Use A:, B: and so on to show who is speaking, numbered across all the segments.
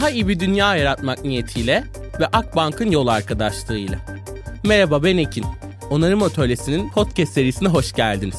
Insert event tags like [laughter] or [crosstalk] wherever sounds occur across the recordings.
A: Daha iyi bir dünya yaratmak niyetiyle ve Akbank'ın yol arkadaşlığıyla. Merhaba ben Ekin. Onarım Atölyesi'nin podcast serisine hoş geldiniz.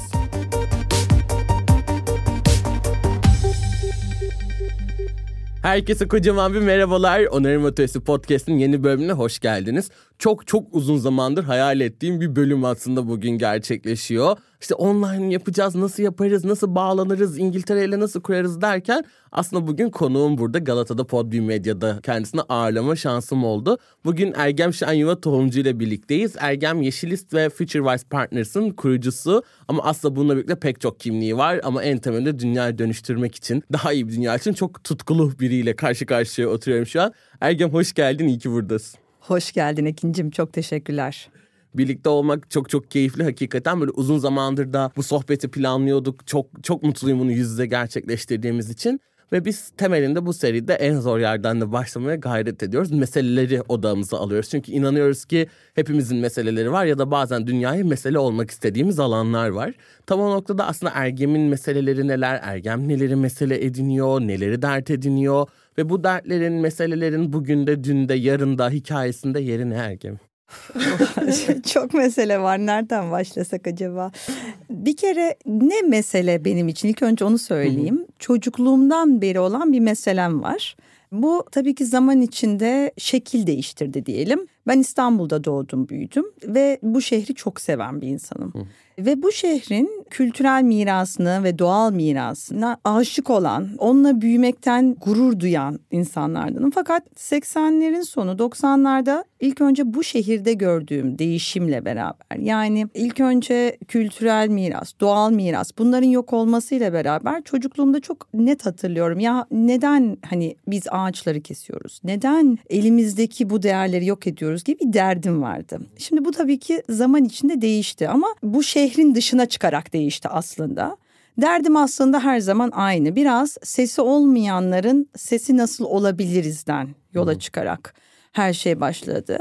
A: Herkese kocaman bir merhabalar. Onarım Atölyesi Podcast'in yeni bölümüne hoş geldiniz. Çok çok uzun zamandır hayal ettiğim bir bölüm aslında bugün gerçekleşiyor. İşte online yapacağız, nasıl yaparız, nasıl bağlanırız, İngiltere ile nasıl kurarız derken aslında bugün konuğum burada Galata'da Podbi Medya'da kendisini ağırlama şansım oldu. Bugün Ergem Şenyuva Tohumcu ile birlikteyiz. Ergem Yeşilist ve FutureWise Partners'ın kurucusu ama aslında bununla birlikte pek çok kimliği var ama en temelde dünyayı dönüştürmek için, daha iyi bir dünya için çok tutkulu biriyle karşı karşıya oturuyorum şu an. Ergem hoş geldin, iyi ki buradasın.
B: Hoş geldin Ekin'cim çok teşekkürler.
A: Birlikte olmak çok çok keyifli hakikaten böyle uzun zamandır da bu sohbeti planlıyorduk. Çok çok mutluyum bunu yüz yüze gerçekleştirdiğimiz için. Ve biz temelinde bu seride en zor yerden de başlamaya gayret ediyoruz. Meseleleri odağımıza alıyoruz. Çünkü inanıyoruz ki hepimizin meseleleri var ya da bazen dünyaya mesele olmak istediğimiz alanlar var. Tam o noktada aslında Ergem'in meseleleri neler, Ergem neleri mesele ediniyor, neleri dert ediniyor ve bu dertlerin, meselelerin bugün de, dün de, yarın da hikayesinde yeri ne Ergem? [laughs]
B: Çok mesele var. Nereden başlasak acaba? Bir kere ne mesele benim için? İlk önce onu söyleyeyim. Çocukluğumdan beri olan bir meselem var. Bu tabii ki zaman içinde şekil değiştirdi diyelim. Ben İstanbul'da doğdum, büyüdüm ve bu şehri çok seven bir insanım. Hı. Ve bu şehrin kültürel mirasını ve doğal mirasına aşık olan, onunla büyümekten gurur duyan insanlardanım. Fakat 80'lerin sonu 90'larda ilk önce bu şehirde gördüğüm değişimle beraber yani ilk önce kültürel miras, doğal miras bunların yok olmasıyla beraber çocukluğumda çok net hatırlıyorum. Ya neden hani biz ağaçları kesiyoruz? Neden elimizdeki bu değerleri yok ediyoruz gibi bir derdim vardı. Şimdi bu tabii ki zaman içinde değişti ama bu şehrin dışına çıkarak değişti aslında. Derdim aslında her zaman aynı. Biraz sesi olmayanların sesi nasıl olabilirizden yola çıkarak her şey başladı.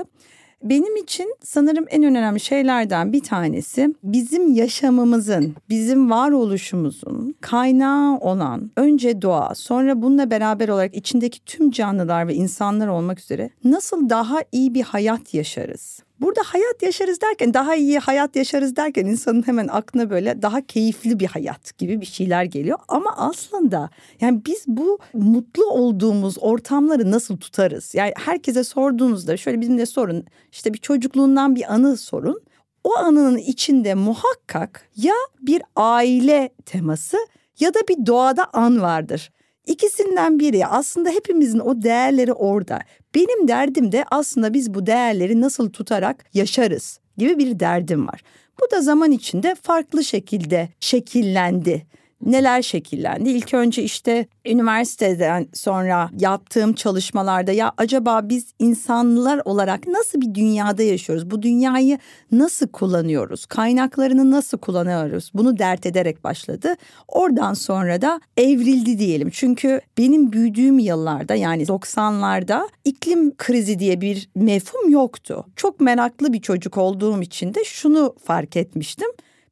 B: Benim için sanırım en önemli şeylerden bir tanesi bizim yaşamımızın, bizim varoluşumuzun kaynağı olan önce doğa, sonra bununla beraber olarak içindeki tüm canlılar ve insanlar olmak üzere nasıl daha iyi bir hayat yaşarız? Burada hayat yaşarız derken daha iyi hayat yaşarız derken insanın hemen aklına böyle daha keyifli bir hayat gibi bir şeyler geliyor. Ama aslında yani biz bu mutlu olduğumuz ortamları nasıl tutarız? Yani herkese sorduğunuzda şöyle bizim de sorun işte bir çocukluğundan bir anı sorun. O anının içinde muhakkak ya bir aile teması ya da bir doğada an vardır. İkisinden biri aslında hepimizin o değerleri orada. Benim derdim de aslında biz bu değerleri nasıl tutarak yaşarız gibi bir derdim var. Bu da zaman içinde farklı şekilde şekillendi neler şekillendi? İlk önce işte üniversiteden sonra yaptığım çalışmalarda ya acaba biz insanlar olarak nasıl bir dünyada yaşıyoruz? Bu dünyayı nasıl kullanıyoruz? Kaynaklarını nasıl kullanıyoruz? Bunu dert ederek başladı. Oradan sonra da evrildi diyelim. Çünkü benim büyüdüğüm yıllarda yani 90'larda iklim krizi diye bir mefhum yoktu. Çok meraklı bir çocuk olduğum için de şunu fark etmiştim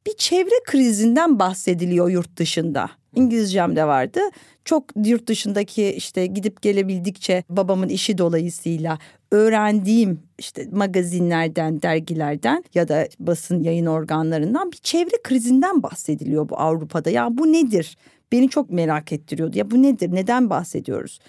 B: bir çevre krizinden bahsediliyor yurt dışında. İngilizcem de vardı. Çok yurt dışındaki işte gidip gelebildikçe babamın işi dolayısıyla öğrendiğim işte magazinlerden, dergilerden ya da basın yayın organlarından bir çevre krizinden bahsediliyor bu Avrupa'da. Ya bu nedir? Beni çok merak ettiriyordu. Ya bu nedir? Neden bahsediyoruz?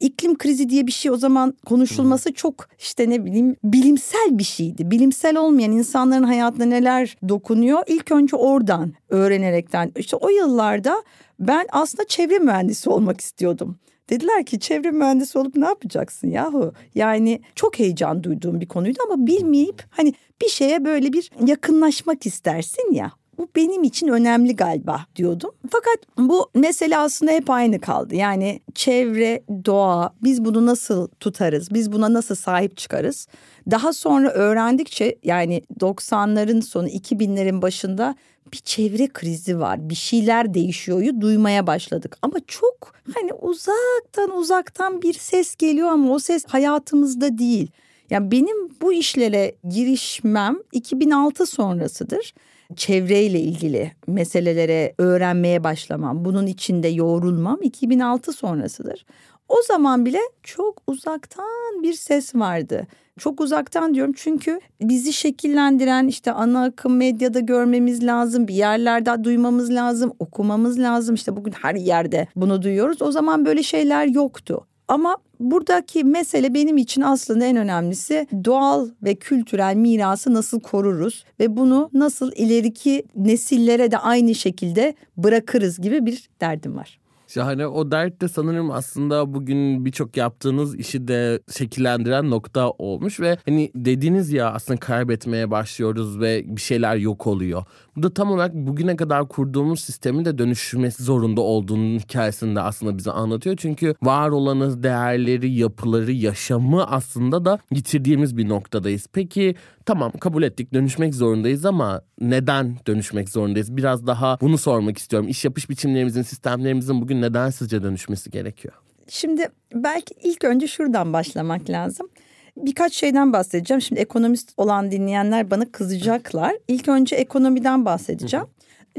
B: İklim krizi diye bir şey o zaman konuşulması çok işte ne bileyim bilimsel bir şeydi. Bilimsel olmayan insanların hayatına neler dokunuyor ilk önce oradan öğrenerekten. işte o yıllarda ben aslında çevre mühendisi olmak istiyordum. Dediler ki çevre mühendisi olup ne yapacaksın yahu? Yani çok heyecan duyduğum bir konuydu ama bilmeyip hani bir şeye böyle bir yakınlaşmak istersin ya bu benim için önemli galiba diyordum. Fakat bu mesele aslında hep aynı kaldı. Yani çevre, doğa biz bunu nasıl tutarız? Biz buna nasıl sahip çıkarız? Daha sonra öğrendikçe yani 90'ların sonu 2000'lerin başında bir çevre krizi var. Bir şeyler değişiyoryu duymaya başladık. Ama çok hani uzaktan uzaktan bir ses geliyor ama o ses hayatımızda değil. Yani benim bu işlere girişmem 2006 sonrasıdır çevreyle ilgili meselelere öğrenmeye başlamam, bunun içinde yoğrulmam 2006 sonrasıdır. O zaman bile çok uzaktan bir ses vardı. Çok uzaktan diyorum çünkü bizi şekillendiren işte ana akım medyada görmemiz lazım. Bir yerlerde duymamız lazım, okumamız lazım. İşte bugün her yerde bunu duyuyoruz. O zaman böyle şeyler yoktu. Ama buradaki mesele benim için aslında en önemlisi doğal ve kültürel mirası nasıl koruruz ve bunu nasıl ileriki nesillere de aynı şekilde bırakırız gibi bir derdim var.
A: Şahane. O dert de sanırım aslında bugün birçok yaptığınız işi de şekillendiren nokta olmuş ve hani dediğiniz ya aslında kaybetmeye başlıyoruz ve bir şeyler yok oluyor. Bu da tam olarak bugüne kadar kurduğumuz sistemin de dönüşmesi zorunda olduğunun hikayesini de aslında bize anlatıyor. Çünkü var olanı, değerleri, yapıları, yaşamı aslında da yitirdiğimiz bir noktadayız. Peki tamam kabul ettik dönüşmek zorundayız ama neden dönüşmek zorundayız? Biraz daha bunu sormak istiyorum. İş yapış biçimlerimizin, sistemlerimizin bugün neden sizce dönüşmesi gerekiyor?
B: Şimdi belki ilk önce şuradan başlamak lazım. Birkaç şeyden bahsedeceğim. Şimdi ekonomist olan dinleyenler bana kızacaklar. İlk önce ekonomiden bahsedeceğim.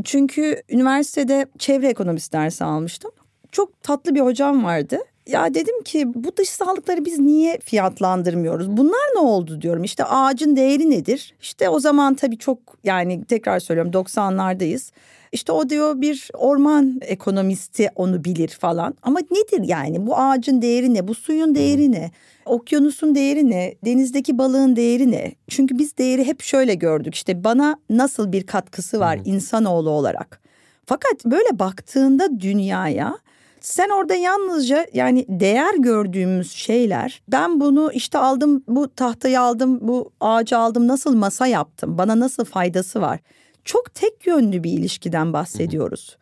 B: Çünkü üniversitede çevre ekonomisi dersi almıştım. Çok tatlı bir hocam vardı. Ya dedim ki bu dışsallıkları biz niye fiyatlandırmıyoruz? Bunlar ne oldu diyorum. İşte ağacın değeri nedir? İşte o zaman tabii çok yani tekrar söylüyorum 90'lardayız. İşte o diyor bir orman ekonomisti onu bilir falan. Ama nedir yani bu ağacın değeri ne? Bu suyun değeri ne? Okyanusun değeri ne? Denizdeki balığın değeri ne? Çünkü biz değeri hep şöyle gördük. İşte bana nasıl bir katkısı var insanoğlu olarak. Fakat böyle baktığında dünyaya sen orada yalnızca yani değer gördüğümüz şeyler ben bunu işte aldım bu tahtayı aldım bu ağacı aldım nasıl masa yaptım bana nasıl faydası var. Çok tek yönlü bir ilişkiden bahsediyoruz.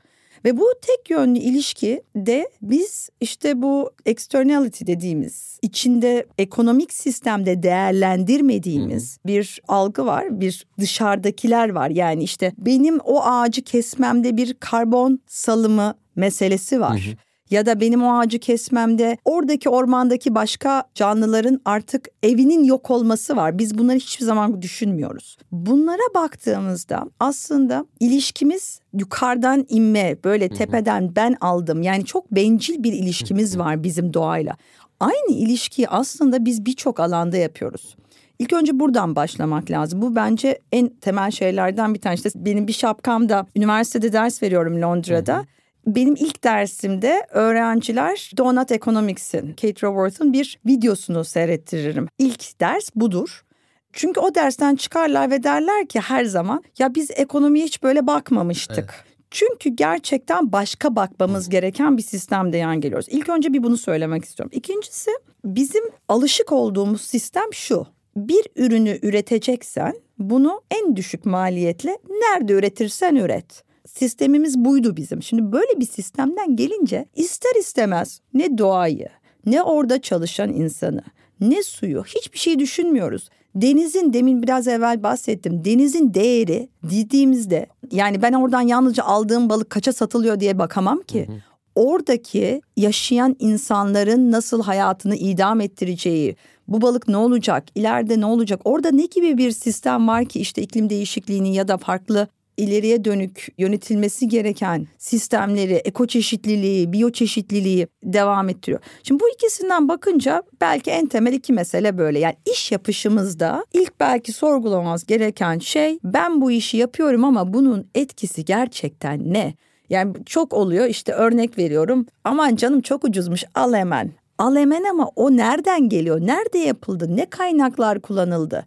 B: Ve bu tek yönlü ilişki de biz işte bu externality dediğimiz içinde ekonomik sistemde değerlendirmediğimiz bir algı var. Bir dışarıdakiler var. Yani işte benim o ağacı kesmemde bir karbon salımı meselesi var. Ya da benim o ağacı kesmemde oradaki ormandaki başka canlıların artık evinin yok olması var. Biz bunları hiçbir zaman düşünmüyoruz. Bunlara baktığımızda aslında ilişkimiz yukarıdan inme böyle tepeden ben aldım. Yani çok bencil bir ilişkimiz var bizim doğayla. Aynı ilişkiyi aslında biz birçok alanda yapıyoruz. İlk önce buradan başlamak lazım. Bu bence en temel şeylerden bir tanesi. Benim bir şapkamda üniversitede ders veriyorum Londra'da. Hı hı. Benim ilk dersimde öğrenciler Donut Economics'in, Kate Raworth'un bir videosunu seyrettiririm. İlk ders budur. Çünkü o dersten çıkarlar ve derler ki her zaman ya biz ekonomiye hiç böyle bakmamıştık. Evet. Çünkü gerçekten başka bakmamız gereken bir sistemde yan geliyoruz. İlk önce bir bunu söylemek istiyorum. İkincisi bizim alışık olduğumuz sistem şu. Bir ürünü üreteceksen bunu en düşük maliyetle nerede üretirsen üret sistemimiz buydu bizim. Şimdi böyle bir sistemden gelince ister istemez ne doğayı, ne orada çalışan insanı, ne suyu hiçbir şey düşünmüyoruz. Denizin demin biraz evvel bahsettim. Denizin değeri dediğimizde yani ben oradan yalnızca aldığım balık kaça satılıyor diye bakamam ki. Hı hı. Oradaki yaşayan insanların nasıl hayatını idam ettireceği, bu balık ne olacak, ileride ne olacak, orada ne gibi bir sistem var ki işte iklim değişikliğini ya da farklı ileriye dönük yönetilmesi gereken sistemleri, ekoçeşitliliği, biyoçeşitliliği devam ettiriyor. Şimdi bu ikisinden bakınca belki en temel iki mesele böyle. Yani iş yapışımızda ilk belki sorgulamamız gereken şey ben bu işi yapıyorum ama bunun etkisi gerçekten ne? Yani çok oluyor işte örnek veriyorum. Aman canım çok ucuzmuş al hemen. Al hemen ama o nereden geliyor? Nerede yapıldı? Ne kaynaklar kullanıldı?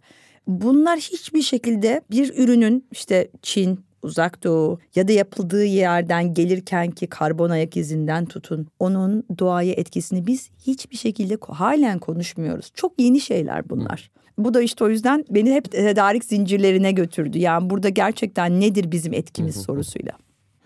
B: Bunlar hiçbir şekilde bir ürünün işte Çin, uzak doğu ya da yapıldığı yerden gelirken ki karbon ayak izinden tutun onun doğaya etkisini biz hiçbir şekilde halen konuşmuyoruz. Çok yeni şeyler bunlar. Bu da işte o yüzden beni hep tedarik zincirlerine götürdü. Yani burada gerçekten nedir bizim etkimiz sorusuyla.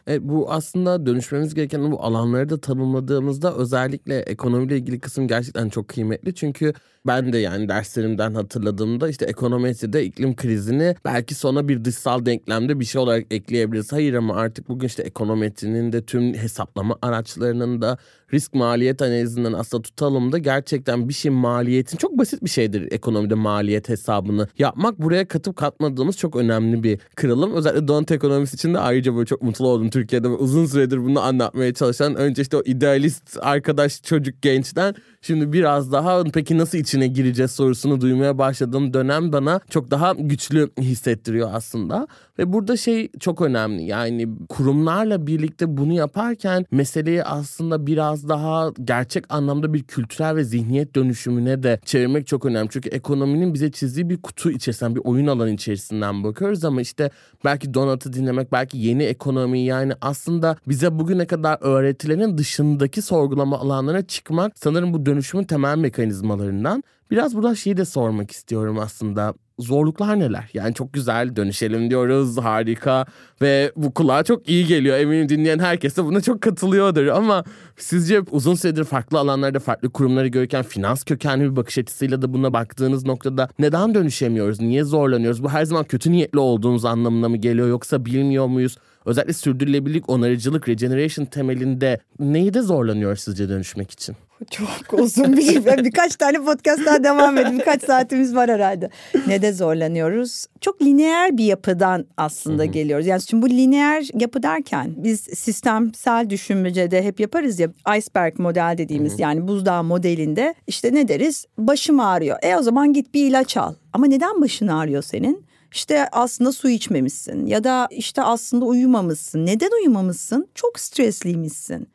A: Evet, bu aslında dönüşmemiz gereken bu alanları da tanımladığımızda özellikle ekonomiyle ilgili kısım gerçekten çok kıymetli. Çünkü ben de yani derslerimden hatırladığımda işte ekonometride iklim krizini belki sonra bir dışsal denklemde bir şey olarak ekleyebiliriz. Hayır ama artık bugün işte ekonometrinin de tüm hesaplama araçlarının da risk maliyet analizinden aslında tutalım da gerçekten bir şey maliyetin çok basit bir şeydir ekonomide maliyet hesabını yapmak. Buraya katıp katmadığımız çok önemli bir kırılım. Özellikle donut ekonomisi için de ayrıca böyle çok mutlu oldum Türkiye'de uzun süredir bunu anlatmaya çalışan önce işte o idealist arkadaş çocuk gençten şimdi biraz daha peki nasıl içine gireceğiz sorusunu duymaya başladığım dönem bana çok daha güçlü hissettiriyor aslında. Ve burada şey çok önemli yani kurumlarla birlikte bunu yaparken meseleyi aslında biraz daha gerçek anlamda bir kültürel ve zihniyet dönüşümüne de çevirmek çok önemli. Çünkü ekonominin bize çizdiği bir kutu içerisinden bir oyun alanı içerisinden bakıyoruz ama işte belki Donat'ı dinlemek belki yeni ekonomi yani aslında bize bugüne kadar öğretilerin dışındaki sorgulama alanlarına çıkmak sanırım bu dönüşümün temel mekanizmalarından. Biraz burada şeyi de sormak istiyorum aslında zorluklar neler? Yani çok güzel dönüşelim diyoruz harika ve bu kulağa çok iyi geliyor. Eminim dinleyen herkes de buna çok katılıyordur ama sizce uzun süredir farklı alanlarda farklı kurumları görürken finans kökenli bir bakış açısıyla da buna baktığınız noktada neden dönüşemiyoruz? Niye zorlanıyoruz? Bu her zaman kötü niyetli olduğumuz anlamına mı geliyor yoksa bilmiyor muyuz? Özellikle sürdürülebilirlik, onarıcılık, regeneration temelinde neyi de zorlanıyor sizce dönüşmek için?
B: Çok uzun bir ben birkaç tane podcast daha devam edin. Birkaç saatimiz var herhalde. Ne de zorlanıyoruz. Çok lineer bir yapıdan aslında geliyoruz. Yani şimdi bu lineer yapı derken biz sistemsel düşünmecede hep yaparız ya iceberg model dediğimiz yani buzdağı modelinde işte ne deriz? Başım ağrıyor. E o zaman git bir ilaç al. Ama neden başın ağrıyor senin? İşte aslında su içmemişsin ya da işte aslında uyumamışsın. Neden uyumamışsın? Çok stresliymişsin.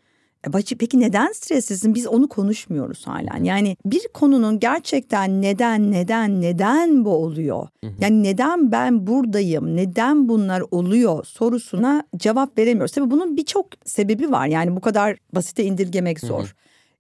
B: E bacı peki neden streslisin? Biz onu konuşmuyoruz hala. Yani bir konunun gerçekten neden neden neden bu oluyor? Yani neden ben buradayım? Neden bunlar oluyor sorusuna cevap veremiyoruz. Tabii bunun birçok sebebi var. Yani bu kadar basite indirgemek zor.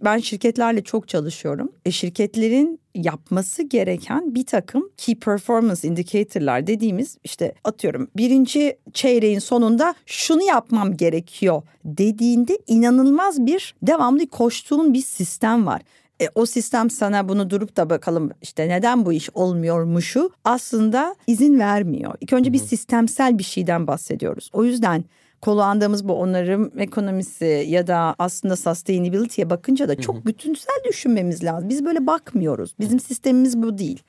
B: Ben şirketlerle çok çalışıyorum. E şirketlerin yapması gereken bir takım key performance indicator'lar dediğimiz işte atıyorum birinci çeyreğin sonunda şunu yapmam gerekiyor dediğinde inanılmaz bir devamlı koştuğun bir sistem var. E, o sistem sana bunu durup da bakalım işte neden bu iş olmuyormuşu aslında izin vermiyor. İlk önce bir sistemsel bir şeyden bahsediyoruz. O yüzden kullandığımız bu onarım ekonomisi ya da aslında sustainability'ye bakınca da çok bütünsel düşünmemiz lazım. Biz böyle bakmıyoruz. Bizim sistemimiz bu değil.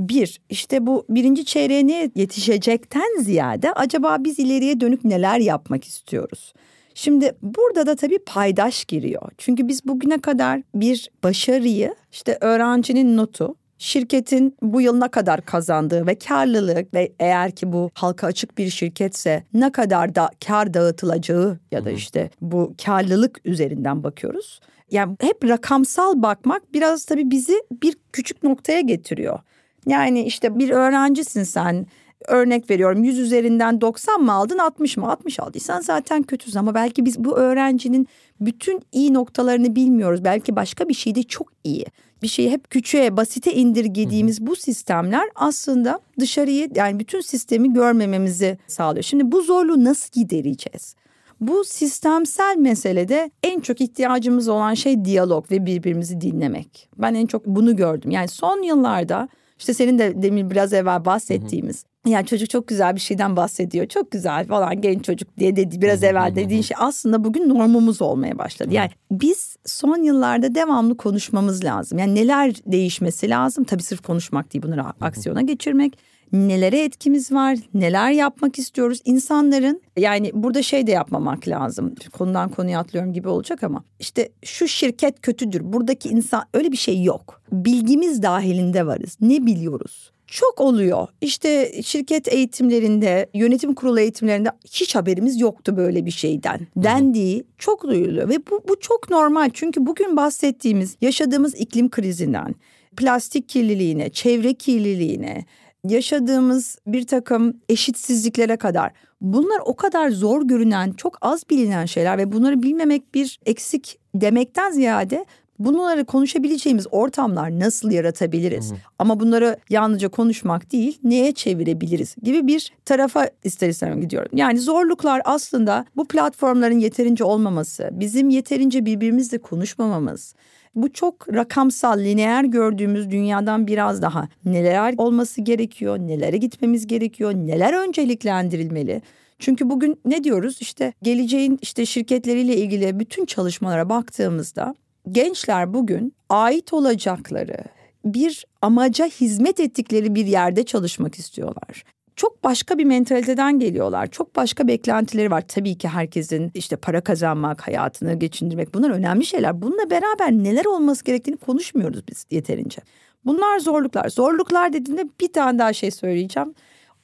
B: Bir, işte bu birinci çeyreğe ne yetişecekten ziyade acaba biz ileriye dönük neler yapmak istiyoruz? Şimdi burada da tabii paydaş giriyor. Çünkü biz bugüne kadar bir başarıyı işte öğrencinin notu, şirketin bu yıl ne kadar kazandığı ve karlılık ve eğer ki bu halka açık bir şirketse ne kadar da kar dağıtılacağı ya da işte bu karlılık üzerinden bakıyoruz. Yani hep rakamsal bakmak biraz tabii bizi bir küçük noktaya getiriyor. Yani işte bir öğrencisin sen örnek veriyorum 100 üzerinden 90 mı aldın 60 mı 60 aldıysan zaten kötüsün ama belki biz bu öğrencinin bütün iyi noktalarını bilmiyoruz. Belki başka bir şeyde çok iyi. Bir şeyi hep küçüğe basite indirgediğimiz bu sistemler aslında dışarıyı yani bütün sistemi görmememizi sağlıyor. Şimdi bu zorluğu nasıl gidereceğiz? Bu sistemsel meselede en çok ihtiyacımız olan şey diyalog ve birbirimizi dinlemek. Ben en çok bunu gördüm. Yani son yıllarda işte senin de demin biraz evvel bahsettiğimiz. Yani çocuk çok güzel bir şeyden bahsediyor. Çok güzel falan genç çocuk diye dedi biraz evvel dediğin şey aslında bugün normumuz olmaya başladı. Yani biz son yıllarda devamlı konuşmamız lazım. Yani neler değişmesi lazım? Tabii sırf konuşmak değil bunları aksiyona geçirmek. Nelere etkimiz var? Neler yapmak istiyoruz? İnsanların yani burada şey de yapmamak lazım. Konudan konuya atlıyorum gibi olacak ama işte şu şirket kötüdür. Buradaki insan öyle bir şey yok. Bilgimiz dahilinde varız. Ne biliyoruz? Çok oluyor. İşte şirket eğitimlerinde, yönetim kurulu eğitimlerinde hiç haberimiz yoktu böyle bir şeyden. Dendiği çok duyuluyor ve bu, bu çok normal. Çünkü bugün bahsettiğimiz yaşadığımız iklim krizinden, plastik kirliliğine, çevre kirliliğine, yaşadığımız bir takım eşitsizliklere kadar bunlar o kadar zor görünen, çok az bilinen şeyler ve bunları bilmemek bir eksik demekten ziyade bunları konuşabileceğimiz ortamlar nasıl yaratabiliriz? Hı hı. Ama bunları yalnızca konuşmak değil, neye çevirebiliriz gibi bir tarafa ister istemem gidiyorum. Yani zorluklar aslında bu platformların yeterince olmaması, bizim yeterince birbirimizle konuşmamamız, bu çok rakamsal, lineer gördüğümüz dünyadan biraz daha neler olması gerekiyor, nelere gitmemiz gerekiyor, neler önceliklendirilmeli. Çünkü bugün ne diyoruz? İşte geleceğin işte şirketleriyle ilgili bütün çalışmalara baktığımızda gençler bugün ait olacakları bir amaca hizmet ettikleri bir yerde çalışmak istiyorlar çok başka bir mentaliteden geliyorlar. Çok başka beklentileri var. Tabii ki herkesin işte para kazanmak, hayatını geçindirmek bunlar önemli şeyler. Bununla beraber neler olması gerektiğini konuşmuyoruz biz yeterince. Bunlar zorluklar. Zorluklar dediğimde bir tane daha şey söyleyeceğim.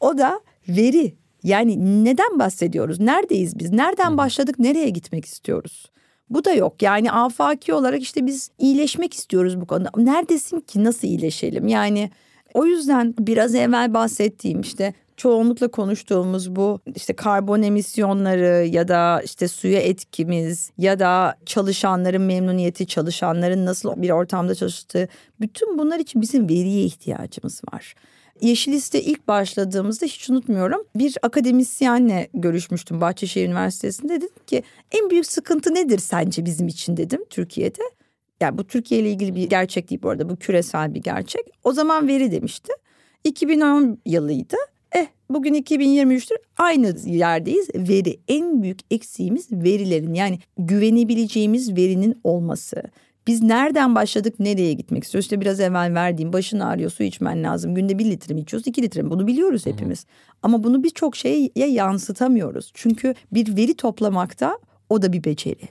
B: O da veri. Yani neden bahsediyoruz? Neredeyiz biz? Nereden başladık? Nereye gitmek istiyoruz? Bu da yok. Yani afaki olarak işte biz iyileşmek istiyoruz bu konuda. Neredesin ki? Nasıl iyileşelim? Yani o yüzden biraz evvel bahsettiğim işte çoğunlukla konuştuğumuz bu işte karbon emisyonları ya da işte suya etkimiz ya da çalışanların memnuniyeti, çalışanların nasıl bir ortamda çalıştığı bütün bunlar için bizim veriye ihtiyacımız var. Yeşil Liste ilk başladığımızda hiç unutmuyorum bir akademisyenle görüşmüştüm Bahçeşehir Üniversitesi'nde dedim ki en büyük sıkıntı nedir sence bizim için dedim Türkiye'de. Yani bu Türkiye ile ilgili bir gerçek değil bu arada bu küresel bir gerçek. O zaman veri demişti. 2010 yılıydı. Eh bugün 2023'tür aynı yerdeyiz. Veri en büyük eksiğimiz verilerin yani güvenebileceğimiz verinin olması. Biz nereden başladık nereye gitmek istiyoruz? İşte biraz evvel verdiğim başın ağrıyor su içmen lazım. Günde bir litre mi içiyoruz iki litre mi? Bunu biliyoruz hepimiz. Hı hı. Ama bunu birçok şeye yansıtamıyoruz. Çünkü bir veri toplamakta o da bir beceri.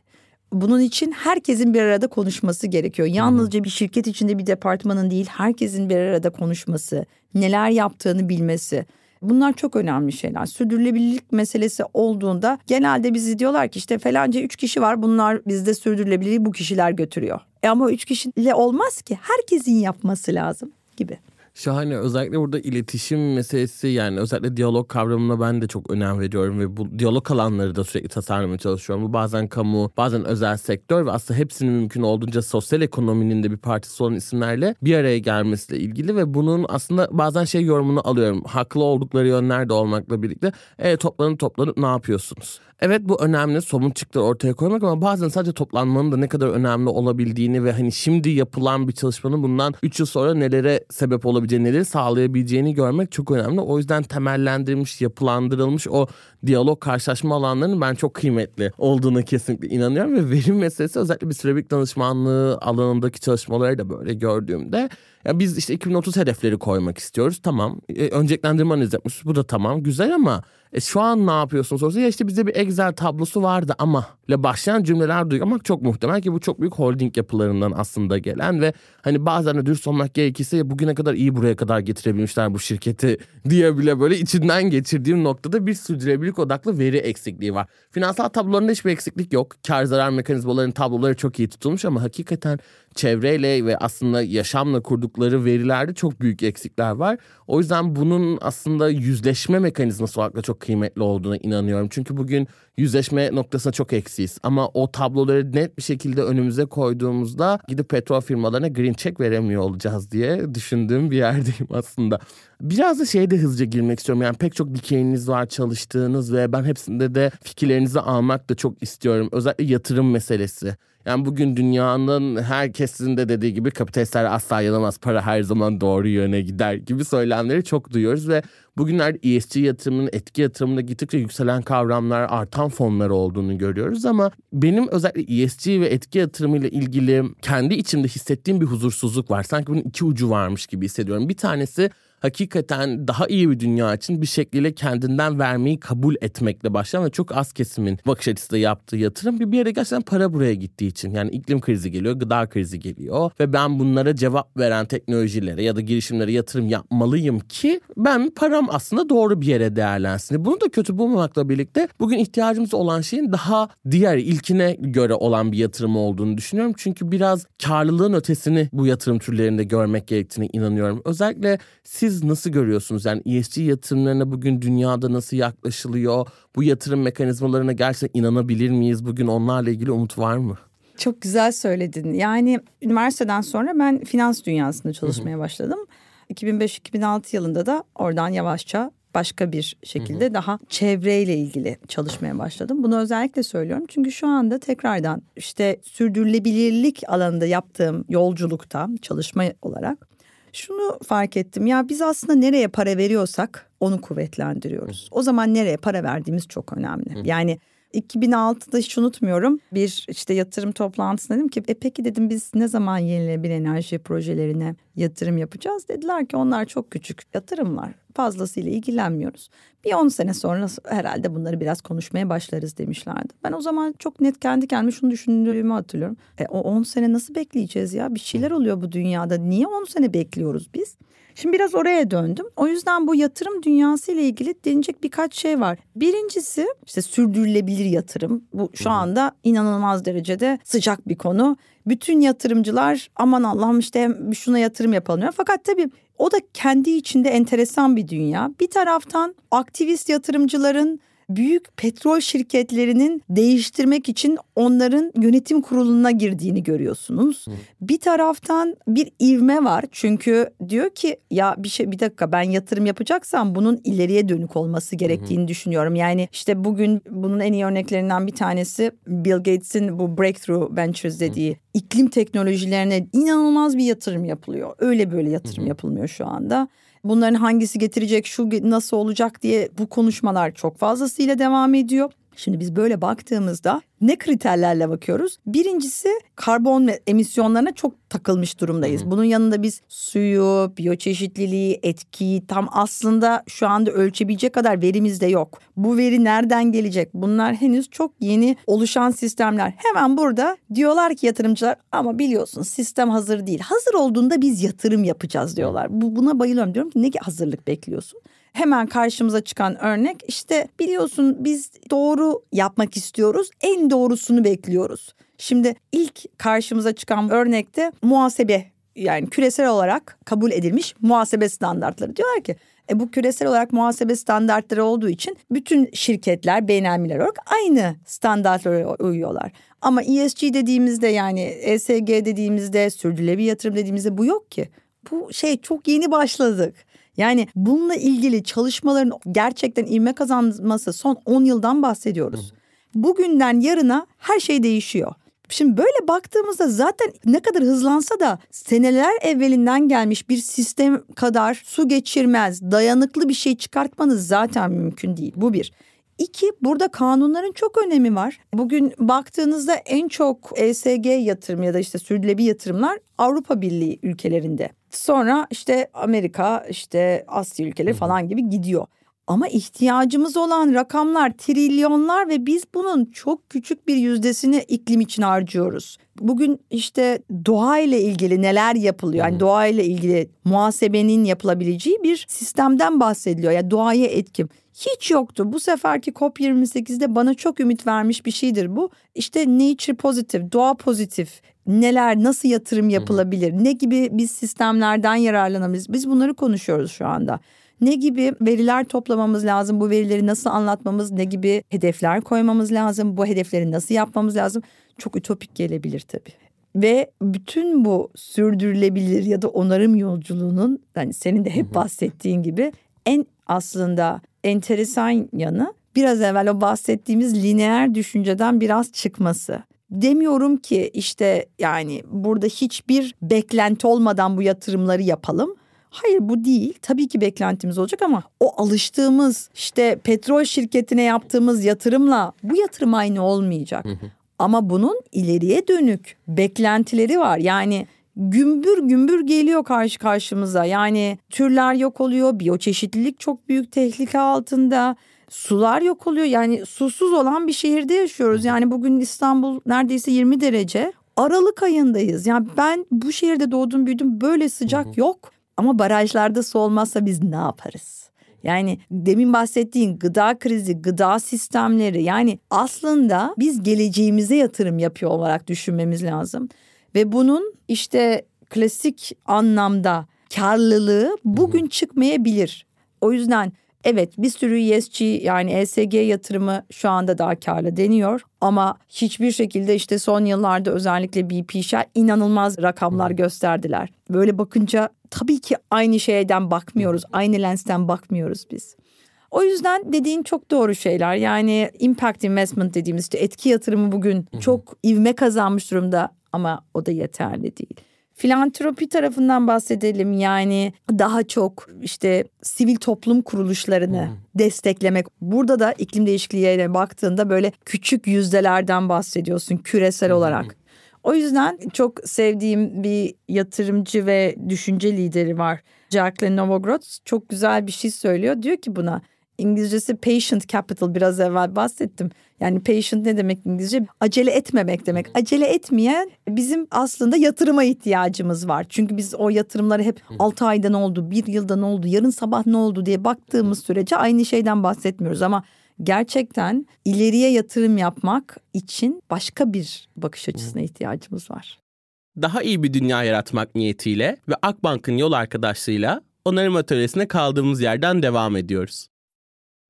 B: Bunun için herkesin bir arada konuşması gerekiyor. Yalnızca bir şirket içinde bir departmanın değil herkesin bir arada konuşması, neler yaptığını bilmesi. Bunlar çok önemli şeyler. Sürdürülebilirlik meselesi olduğunda genelde bizi diyorlar ki işte falanca üç kişi var bunlar bizde sürdürülebilirliği bu kişiler götürüyor. E ama üç kişiyle olmaz ki herkesin yapması lazım gibi.
A: Şahane. Özellikle burada iletişim meselesi yani özellikle diyalog kavramına ben de çok önem veriyorum ve bu diyalog alanları da sürekli tasarlamaya çalışıyorum. Bu bazen kamu, bazen özel sektör ve aslında hepsinin mümkün olduğunca sosyal ekonominin de bir partisi olan isimlerle bir araya gelmesiyle ilgili ve bunun aslında bazen şey yorumunu alıyorum. Haklı oldukları yönler de olmakla birlikte e, toplanıp toplanıp ne yapıyorsunuz? Evet bu önemli somut çıktılar ortaya koymak ama bazen sadece toplanmanın da ne kadar önemli olabildiğini ve hani şimdi yapılan bir çalışmanın bundan 3 yıl sonra nelere sebep olabileceğini, neleri sağlayabileceğini görmek çok önemli. O yüzden temellendirilmiş, yapılandırılmış o diyalog karşılaşma alanlarının ben çok kıymetli olduğuna kesinlikle inanıyorum ve verim meselesi özellikle bir sürebik danışmanlığı alanındaki çalışmaları da böyle gördüğümde ya biz işte 2030 hedefleri koymak istiyoruz. Tamam. E, önceliklendirme analizi yapmış. Bu da tamam. Güzel ama e, şu an ne yapıyorsun sorusu. Ya işte bizde bir Excel tablosu vardı ama ile başlayan cümleler duymak çok muhtemel ki bu çok büyük holding yapılarından aslında gelen ve hani bazen de dürüst olmak gerekirse bugüne kadar iyi buraya kadar getirebilmişler bu şirketi [laughs] diye bile böyle içinden geçirdiğim noktada bir sürdürülebilirlik odaklı veri eksikliği var. Finansal tablolarında hiçbir eksiklik yok. Kar zarar mekanizmalarının tabloları çok iyi tutulmuş ama hakikaten çevreyle ve aslında yaşamla kurdukları verilerde çok büyük eksikler var. O yüzden bunun aslında yüzleşme mekanizması olarak da çok kıymetli olduğuna inanıyorum. Çünkü bugün yüzleşme noktasına çok eksiyiz. Ama o tabloları net bir şekilde önümüze koyduğumuzda gidip petrol firmalarına green check veremiyor olacağız diye düşündüğüm bir yerdeyim aslında. Biraz da şeye de hızlıca girmek istiyorum. Yani pek çok dikeyiniz var çalıştığınız ve ben hepsinde de fikirlerinizi almak da çok istiyorum. Özellikle yatırım meselesi. Yani bugün dünyanın herkesin de dediği gibi kapitalistler asla yanılmaz. Para her zaman doğru yöne gider gibi söylemleri çok duyuyoruz ve bugünlerde ESG yatırımının etki yatırımında gittikçe yükselen kavramlar, artan fonlar olduğunu görüyoruz ama benim özellikle ESG ve etki yatırımıyla ilgili kendi içimde hissettiğim bir huzursuzluk var. Sanki bunun iki ucu varmış gibi hissediyorum. Bir tanesi hakikaten daha iyi bir dünya için bir şekilde kendinden vermeyi kabul etmekle başlayan ve çok az kesimin bakış açısıyla yaptığı yatırım bir, bir yere gerçekten para buraya gittiği için. Yani iklim krizi geliyor, gıda krizi geliyor ve ben bunlara cevap veren teknolojilere ya da girişimlere yatırım yapmalıyım ki ben param aslında doğru bir yere değerlensin. Bunu da kötü bulmamakla birlikte bugün ihtiyacımız olan şeyin daha diğer ilkine göre olan bir yatırım olduğunu düşünüyorum. Çünkü biraz karlılığın ötesini bu yatırım türlerinde görmek gerektiğine inanıyorum. Özellikle siz siz nasıl görüyorsunuz? Yani ESG yatırımlarına bugün dünyada nasıl yaklaşılıyor? Bu yatırım mekanizmalarına gerçekten inanabilir miyiz? Bugün onlarla ilgili umut var mı?
B: Çok güzel söyledin. Yani üniversiteden sonra ben finans dünyasında çalışmaya başladım. 2005-2006 yılında da oradan yavaşça başka bir şekilde hı hı. daha çevreyle ilgili çalışmaya başladım. Bunu özellikle söylüyorum çünkü şu anda tekrardan işte sürdürülebilirlik alanında yaptığım yolculukta çalışma olarak Şunu fark ettim ya biz aslında nereye para veriyorsak onu kuvvetlendiriyoruz. O zaman nereye para verdiğimiz çok önemli. Yani 2006'da hiç unutmuyorum bir işte yatırım toplantısında dedim ki e peki dedim biz ne zaman yenilenebilir enerji projelerine yatırım yapacağız? Dediler ki onlar çok küçük yatırımlar fazlasıyla ilgilenmiyoruz. Bir 10 sene sonra herhalde bunları biraz konuşmaya başlarız demişlerdi. Ben o zaman çok net kendi kendime şunu düşündüğümü hatırlıyorum. E, o 10 sene nasıl bekleyeceğiz ya? Bir şeyler oluyor bu dünyada. Niye 10 sene bekliyoruz biz? Şimdi biraz oraya döndüm. O yüzden bu yatırım dünyası ile ilgili denecek birkaç şey var. Birincisi işte sürdürülebilir yatırım. Bu şu anda inanılmaz derecede sıcak bir konu. Bütün yatırımcılar aman Allah'ım işte şuna yatırım yapalım diyor. Fakat tabii o da kendi içinde enteresan bir dünya. Bir taraftan aktivist yatırımcıların büyük petrol şirketlerinin değiştirmek için onların yönetim kuruluna girdiğini görüyorsunuz. Hı. Bir taraftan bir ivme var çünkü diyor ki ya bir şey bir dakika ben yatırım yapacaksam bunun ileriye dönük olması gerektiğini Hı. düşünüyorum. Yani işte bugün bunun en iyi örneklerinden bir tanesi Bill Gates'in bu Breakthrough Ventures dediği Hı. iklim teknolojilerine inanılmaz bir yatırım yapılıyor. Öyle böyle yatırım Hı. yapılmıyor şu anda bunların hangisi getirecek, şu nasıl olacak diye bu konuşmalar çok fazlasıyla devam ediyor. Şimdi biz böyle baktığımızda ne kriterlerle bakıyoruz? Birincisi karbon emisyonlarına çok takılmış durumdayız. Bunun yanında biz suyu, biyoçeşitliliği, etkiyi tam aslında şu anda ölçebilecek kadar verimiz de yok. Bu veri nereden gelecek? Bunlar henüz çok yeni oluşan sistemler. Hemen burada diyorlar ki yatırımcılar ama biliyorsun sistem hazır değil. Hazır olduğunda biz yatırım yapacağız diyorlar. Bu, buna bayılıyorum diyorum ki ne hazırlık bekliyorsun? Hemen karşımıza çıkan örnek işte biliyorsun biz doğru yapmak istiyoruz. En doğrusunu bekliyoruz. Şimdi ilk karşımıza çıkan örnekte muhasebe yani küresel olarak kabul edilmiş muhasebe standartları. Diyorlar ki e bu küresel olarak muhasebe standartları olduğu için bütün şirketler beynelmiler olarak aynı standartlara uyuyorlar. Ama ESG dediğimizde yani ESG dediğimizde sürdürülebilir yatırım dediğimizde bu yok ki. Bu şey çok yeni başladık. Yani bununla ilgili çalışmaların gerçekten ivme kazanması son 10 yıldan bahsediyoruz. Bugünden yarına her şey değişiyor. Şimdi böyle baktığımızda zaten ne kadar hızlansa da seneler evvelinden gelmiş bir sistem kadar su geçirmez, dayanıklı bir şey çıkartmanız zaten mümkün değil. Bu bir. İki, burada kanunların çok önemi var. Bugün baktığınızda en çok ESG yatırım ya da işte sürdürülebilir yatırımlar Avrupa Birliği ülkelerinde. Sonra işte Amerika, işte Asya ülkeleri falan gibi gidiyor. Ama ihtiyacımız olan rakamlar trilyonlar ve biz bunun çok küçük bir yüzdesini iklim için harcıyoruz. Bugün işte doğa ile ilgili neler yapılıyor? Yani doğa ile ilgili muhasebenin yapılabileceği bir sistemden bahsediliyor. Yani doğaya etkim hiç yoktu. Bu seferki COP28'de bana çok ümit vermiş bir şeydir bu. İşte nature pozitif, doğa pozitif, neler, nasıl yatırım yapılabilir, ne gibi biz sistemlerden yararlanabiliriz? Biz bunları konuşuyoruz şu anda. Ne gibi veriler toplamamız lazım? Bu verileri nasıl anlatmamız? Ne gibi hedefler koymamız lazım? Bu hedefleri nasıl yapmamız lazım? Çok ütopik gelebilir tabii. Ve bütün bu sürdürülebilir ya da onarım yolculuğunun yani senin de hep bahsettiğin gibi en aslında enteresan yanı biraz evvel o bahsettiğimiz lineer düşünceden biraz çıkması. Demiyorum ki işte yani burada hiçbir beklenti olmadan bu yatırımları yapalım. Hayır bu değil. Tabii ki beklentimiz olacak ama o alıştığımız işte petrol şirketine yaptığımız yatırımla bu yatırım aynı olmayacak. Ama bunun ileriye dönük beklentileri var. Yani gümbür gümbür geliyor karşı karşımıza. Yani türler yok oluyor, biyoçeşitlilik çok büyük tehlike altında. Sular yok oluyor. Yani susuz olan bir şehirde yaşıyoruz. Yani bugün İstanbul neredeyse 20 derece. Aralık ayındayız. Yani ben bu şehirde doğdum büyüdüm böyle sıcak yok. Ama barajlarda su olmazsa biz ne yaparız? Yani demin bahsettiğin gıda krizi, gıda sistemleri yani aslında biz geleceğimize yatırım yapıyor olarak düşünmemiz lazım. Ve bunun işte klasik anlamda karlılığı bugün çıkmayabilir. O yüzden evet bir sürü ESG yani ESG yatırımı şu anda daha karlı deniyor. Ama hiçbir şekilde işte son yıllarda özellikle BP Shell inanılmaz rakamlar gösterdiler. Böyle bakınca tabii ki aynı şeyden bakmıyoruz. Aynı lensten bakmıyoruz biz. O yüzden dediğin çok doğru şeyler. Yani impact investment dediğimiz işte etki yatırımı bugün çok ivme kazanmış durumda ama o da yeterli değil. Filantropi tarafından bahsedelim yani daha çok işte sivil toplum kuruluşlarını hmm. desteklemek. Burada da iklim değişikliğine baktığında böyle küçük yüzdelerden bahsediyorsun küresel hmm. olarak. O yüzden çok sevdiğim bir yatırımcı ve düşünce lideri var. Jacqueline Novogratz çok güzel bir şey söylüyor. Diyor ki buna İngilizcesi patient capital biraz evvel bahsettim. Yani patient ne demek İngilizce? Acele etmemek demek. Acele etmeyen bizim aslında yatırıma ihtiyacımız var. Çünkü biz o yatırımları hep 6 ayda ne oldu, bir yılda ne oldu, yarın sabah ne oldu diye baktığımız sürece aynı şeyden bahsetmiyoruz. Ama gerçekten ileriye yatırım yapmak için başka bir bakış açısına ihtiyacımız var.
A: Daha iyi bir dünya yaratmak niyetiyle ve Akbank'ın yol arkadaşlığıyla onarım atölyesine kaldığımız yerden devam ediyoruz.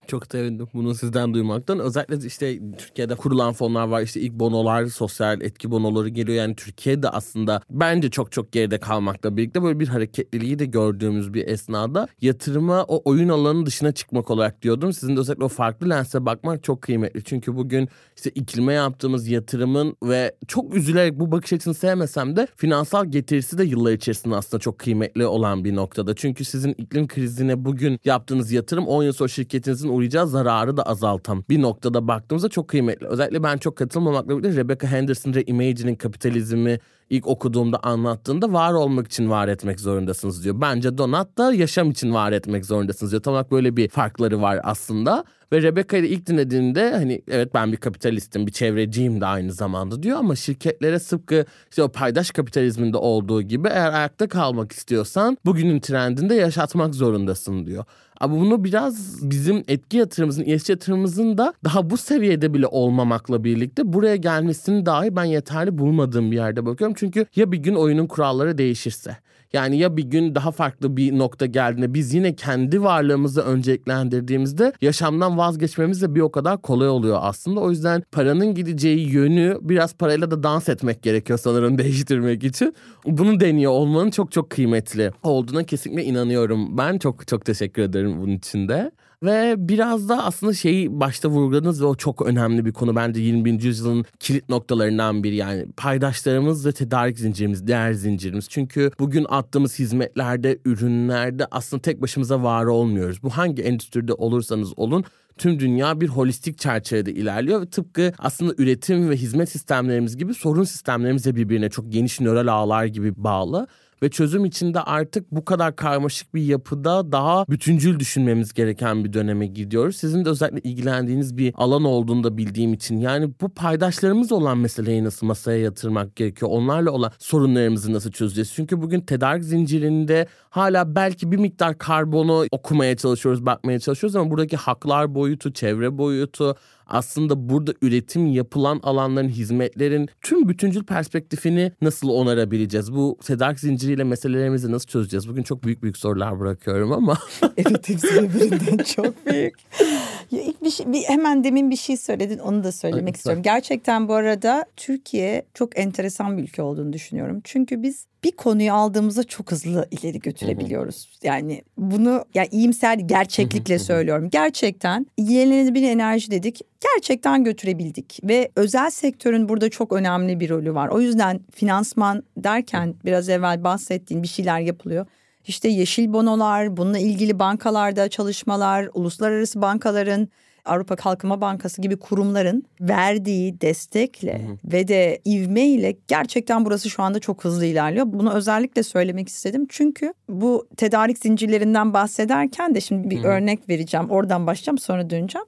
A: Çok sevindim bunu sizden duymaktan. Özellikle işte Türkiye'de kurulan fonlar var. İşte ilk bonolar, sosyal etki bonoları geliyor. Yani Türkiye'de aslında bence çok çok geride kalmakla birlikte böyle bir hareketliliği de gördüğümüz bir esnada yatırıma o oyun alanının dışına çıkmak olarak diyordum. Sizin de özellikle o farklı lense bakmak çok kıymetli. Çünkü bugün işte iklime yaptığımız yatırımın ve çok üzülerek bu bakış açısını sevmesem de finansal getirisi de yıllar içerisinde aslında çok kıymetli olan bir noktada. Çünkü sizin iklim krizine bugün yaptığınız yatırım 10 yıl sonra şirketinizin uğrayacağı zararı da azaltan bir noktada baktığımızda çok kıymetli. Özellikle ben çok katılmamakla birlikte Rebecca Henderson ve Imagine'in kapitalizmi ilk okuduğumda anlattığında var olmak için var etmek zorundasınız diyor. Bence Donat da yaşam için var etmek zorundasınız diyor. Tam olarak böyle bir farkları var aslında. Ve Rebecca'yı ilk dinlediğinde hani evet ben bir kapitalistim, bir çevreciyim de aynı zamanda diyor ama şirketlere sıpkı işte o paydaş kapitalizminde olduğu gibi eğer ayakta kalmak istiyorsan bugünün trendinde yaşatmak zorundasın diyor. Ama bunu biraz bizim etki yatırımımızın, ESG yatırımımızın da daha bu seviyede bile olmamakla birlikte buraya gelmesini dahi ben yeterli bulmadığım bir yerde bakıyorum. Çünkü ya bir gün oyunun kuralları değişirse yani ya bir gün daha farklı bir nokta geldiğinde biz yine kendi varlığımızı önceliklendirdiğimizde yaşamdan vazgeçmemiz de bir o kadar kolay oluyor aslında. O yüzden paranın gideceği yönü biraz parayla da dans etmek gerekiyor sanırım [laughs] değiştirmek için. Bunu deniyor olmanın çok çok kıymetli olduğuna kesinlikle inanıyorum. Ben çok çok teşekkür ederim bunun için de. Ve biraz da aslında şeyi başta vurguladınız ve o çok önemli bir konu bence 21. yüzyılın kilit noktalarından biri yani paydaşlarımız ve tedarik zincirimiz, değer zincirimiz. Çünkü bugün attığımız hizmetlerde, ürünlerde aslında tek başımıza var olmuyoruz. Bu hangi endüstride olursanız olun tüm dünya bir holistik çerçevede ilerliyor ve tıpkı aslında üretim ve hizmet sistemlerimiz gibi sorun sistemlerimiz de birbirine çok geniş nöral ağlar gibi bağlı ve çözüm içinde artık bu kadar karmaşık bir yapıda daha bütüncül düşünmemiz gereken bir döneme gidiyoruz. Sizin de özellikle ilgilendiğiniz bir alan olduğunu da bildiğim için yani bu paydaşlarımız olan meseleyi nasıl masaya yatırmak gerekiyor? Onlarla olan sorunlarımızı nasıl çözeceğiz? Çünkü bugün tedarik zincirinde hala belki bir miktar karbonu okumaya çalışıyoruz, bakmaya çalışıyoruz ama buradaki haklar boyutu, çevre boyutu, aslında burada üretim yapılan alanların, hizmetlerin tüm bütüncül perspektifini nasıl onarabileceğiz? Bu tedarik zinciriyle meselelerimizi nasıl çözeceğiz? Bugün çok büyük büyük sorular bırakıyorum ama.
B: evet hepsi birbirinden çok büyük. [laughs] Ya ilk bir, şey, bir hemen demin bir şey söyledin onu da söylemek Ay, istiyorum. Gerçekten bu arada Türkiye çok enteresan bir ülke olduğunu düşünüyorum. Çünkü biz bir konuyu aldığımızda çok hızlı ileri götürebiliyoruz. Hı hı. Yani bunu yani iyimser gerçeklikle söylüyorum. Gerçekten yenilenebilir enerji dedik. Gerçekten götürebildik ve özel sektörün burada çok önemli bir rolü var. O yüzden finansman derken biraz evvel bahsettiğin bir şeyler yapılıyor. İşte yeşil bonolar, bununla ilgili bankalarda çalışmalar, uluslararası bankaların Avrupa Kalkınma Bankası gibi kurumların verdiği destekle hı hı. ve de ivmeyle gerçekten burası şu anda çok hızlı ilerliyor. Bunu özellikle söylemek istedim. Çünkü bu tedarik zincirlerinden bahsederken de şimdi bir hı hı. örnek vereceğim. Oradan başlayacağım sonra döneceğim.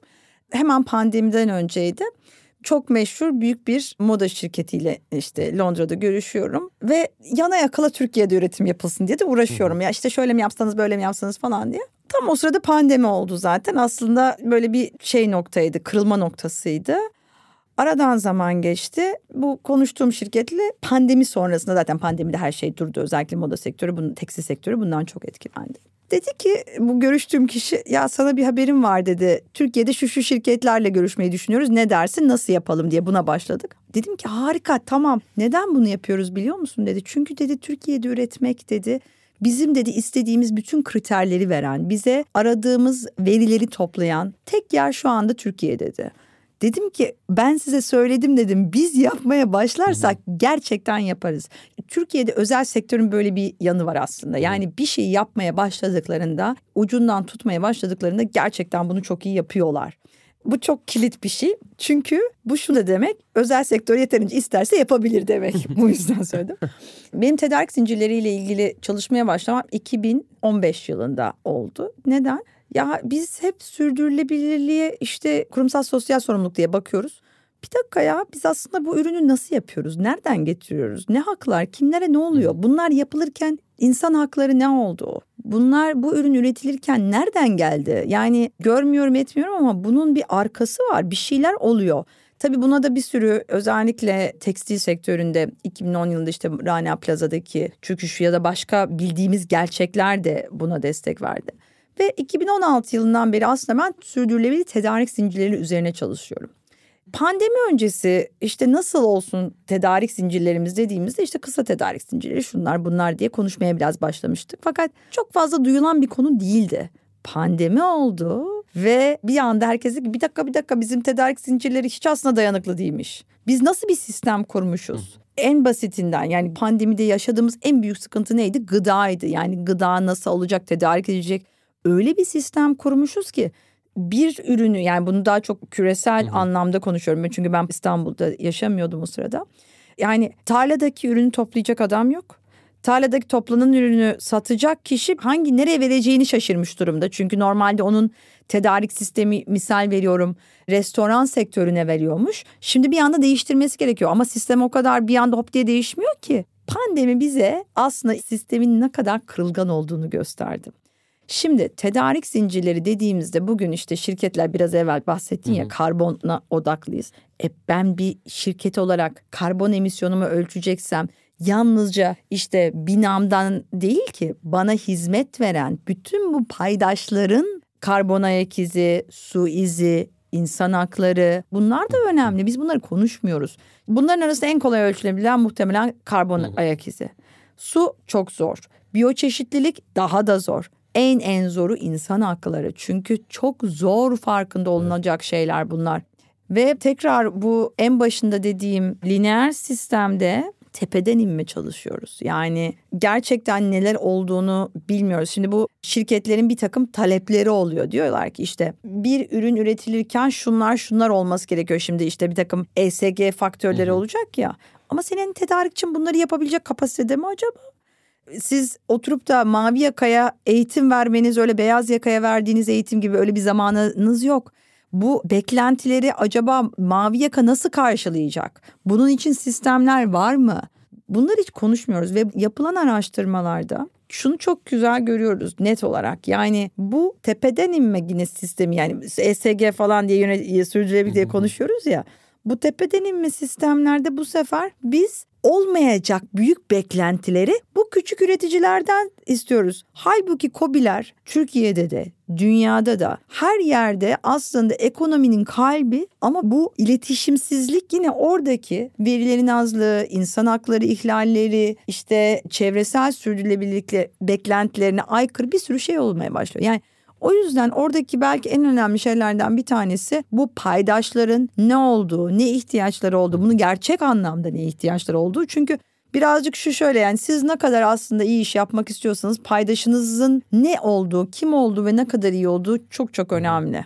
B: Hemen pandemiden önceydi çok meşhur büyük bir moda şirketiyle işte Londra'da görüşüyorum ve yana yakala Türkiye'de üretim yapılsın diye de uğraşıyorum. Hı. Ya işte şöyle mi yapsanız böyle mi yapsanız falan diye. Tam o sırada pandemi oldu zaten. Aslında böyle bir şey noktaydı, kırılma noktasıydı. Aradan zaman geçti. Bu konuştuğum şirketle pandemi sonrasında zaten pandemide her şey durdu. Özellikle moda sektörü, bunun tekstil sektörü bundan çok etkilendi. Dedi ki bu görüştüğüm kişi ya sana bir haberim var dedi. Türkiye'de şu şu şirketlerle görüşmeyi düşünüyoruz. Ne dersin nasıl yapalım diye buna başladık. Dedim ki harika tamam. Neden bunu yapıyoruz biliyor musun dedi. Çünkü dedi Türkiye'de üretmek dedi bizim dedi istediğimiz bütün kriterleri veren, bize aradığımız verileri toplayan tek yer şu anda Türkiye dedi. Dedim ki ben size söyledim dedim biz yapmaya başlarsak gerçekten yaparız. Türkiye'de özel sektörün böyle bir yanı var aslında. Yani bir şey yapmaya başladıklarında ucundan tutmaya başladıklarında gerçekten bunu çok iyi yapıyorlar. Bu çok kilit bir şey. Çünkü bu şu da demek özel sektör yeterince isterse yapabilir demek. [laughs] bu yüzden söyledim. Benim tedarik zincirleriyle ilgili çalışmaya başlamam 2015 yılında oldu. Neden? Ya biz hep sürdürülebilirliğe işte kurumsal sosyal sorumluluk diye bakıyoruz. Bir dakika ya biz aslında bu ürünü nasıl yapıyoruz? Nereden getiriyoruz? Ne haklar? Kimlere ne oluyor? Bunlar yapılırken insan hakları ne oldu? Bunlar bu ürün üretilirken nereden geldi? Yani görmüyorum etmiyorum ama bunun bir arkası var. Bir şeyler oluyor. Tabii buna da bir sürü özellikle tekstil sektöründe 2010 yılında işte Rana Plaza'daki çöküş ya da başka bildiğimiz gerçekler de buna destek verdi. Ve 2016 yılından beri aslında ben sürdürülebilir tedarik zincirleri üzerine çalışıyorum. Pandemi öncesi işte nasıl olsun tedarik zincirlerimiz dediğimizde işte kısa tedarik zincirleri şunlar bunlar diye konuşmaya biraz başlamıştık. Fakat çok fazla duyulan bir konu değildi. Pandemi oldu ve bir anda herkes dedi ki bir dakika bir dakika bizim tedarik zincirleri hiç aslında dayanıklı değilmiş. Biz nasıl bir sistem kurmuşuz? En basitinden yani pandemide yaşadığımız en büyük sıkıntı neydi? Gıdaydı. Yani gıda nasıl olacak, tedarik edilecek? Öyle bir sistem kurmuşuz ki bir ürünü yani bunu daha çok küresel hı hı. anlamda konuşuyorum. Çünkü ben İstanbul'da yaşamıyordum o sırada. Yani tarladaki ürünü toplayacak adam yok. Tarladaki toplanan ürünü satacak kişi hangi nereye vereceğini şaşırmış durumda. Çünkü normalde onun tedarik sistemi misal veriyorum restoran sektörüne veriyormuş. Şimdi bir anda değiştirmesi gerekiyor ama sistem o kadar bir anda hop diye değişmiyor ki. Pandemi bize aslında sistemin ne kadar kırılgan olduğunu gösterdi. Şimdi tedarik zincirleri dediğimizde bugün işte şirketler biraz evvel bahsettin ya karbona odaklıyız. E ben bir şirket olarak karbon emisyonumu ölçeceksem yalnızca işte binamdan değil ki bana hizmet veren bütün bu paydaşların karbon ayak izi, su izi, insan hakları bunlar da önemli. Biz bunları konuşmuyoruz. Bunların arasında en kolay ölçülebilen muhtemelen karbon ayak izi. Su çok zor. Biyoçeşitlilik daha da zor en en zoru insan hakları. Çünkü çok zor farkında olunacak şeyler bunlar. Ve tekrar bu en başında dediğim lineer sistemde tepeden inme çalışıyoruz. Yani gerçekten neler olduğunu bilmiyoruz. Şimdi bu şirketlerin bir takım talepleri oluyor. Diyorlar ki işte bir ürün üretilirken şunlar şunlar olması gerekiyor. Şimdi işte bir takım ESG faktörleri olacak ya. Ama senin tedarikçin bunları yapabilecek kapasitede mi acaba? Siz oturup da mavi yakaya eğitim vermeniz öyle beyaz yakaya verdiğiniz eğitim gibi öyle bir zamanınız yok. Bu beklentileri acaba mavi yaka nasıl karşılayacak? Bunun için sistemler var mı? Bunları hiç konuşmuyoruz ve yapılan araştırmalarda şunu çok güzel görüyoruz net olarak. Yani bu tepeden inme yine sistemi yani ESG falan diye yönet sürdürülebilir diye konuşuyoruz ya. Bu tepeden inme sistemlerde bu sefer biz olmayacak büyük beklentileri bu küçük üreticilerden istiyoruz. Halbuki kobiler Türkiye'de de dünyada da her yerde aslında ekonominin kalbi ama bu iletişimsizlik yine oradaki verilerin azlığı, insan hakları ihlalleri, işte çevresel sürdürülebilirlikle beklentilerine aykırı bir sürü şey olmaya başlıyor. Yani o yüzden oradaki belki en önemli şeylerden bir tanesi bu paydaşların ne olduğu, ne ihtiyaçları olduğu, bunu gerçek anlamda ne ihtiyaçları olduğu. Çünkü birazcık şu şöyle yani siz ne kadar aslında iyi iş yapmak istiyorsanız paydaşınızın ne olduğu, kim olduğu ve ne kadar iyi olduğu çok çok önemli.